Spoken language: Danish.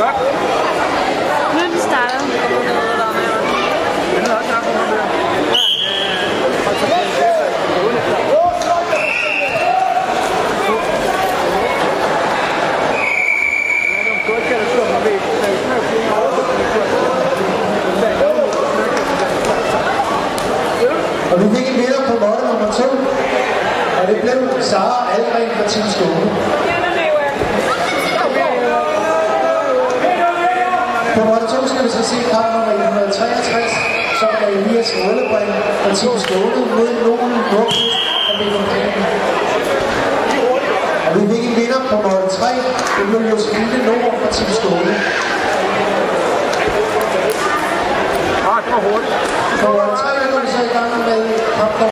Godt. Nu er den startet. Den er også på ham der. Og vi fik en vinder på måtte nummer to, og det blev Sara Algren fra Team Skåne. På måtte to skal vi så se kamp nummer 163, som er Elias Røllebring fra Team Skåne mod Nogen Nordqvist fra Mikroplanen. Og vi fik en vinder på måtte 3, det blev Josefine Nord fra Team Skåne. Ah, det var hurtigt. På måtte 3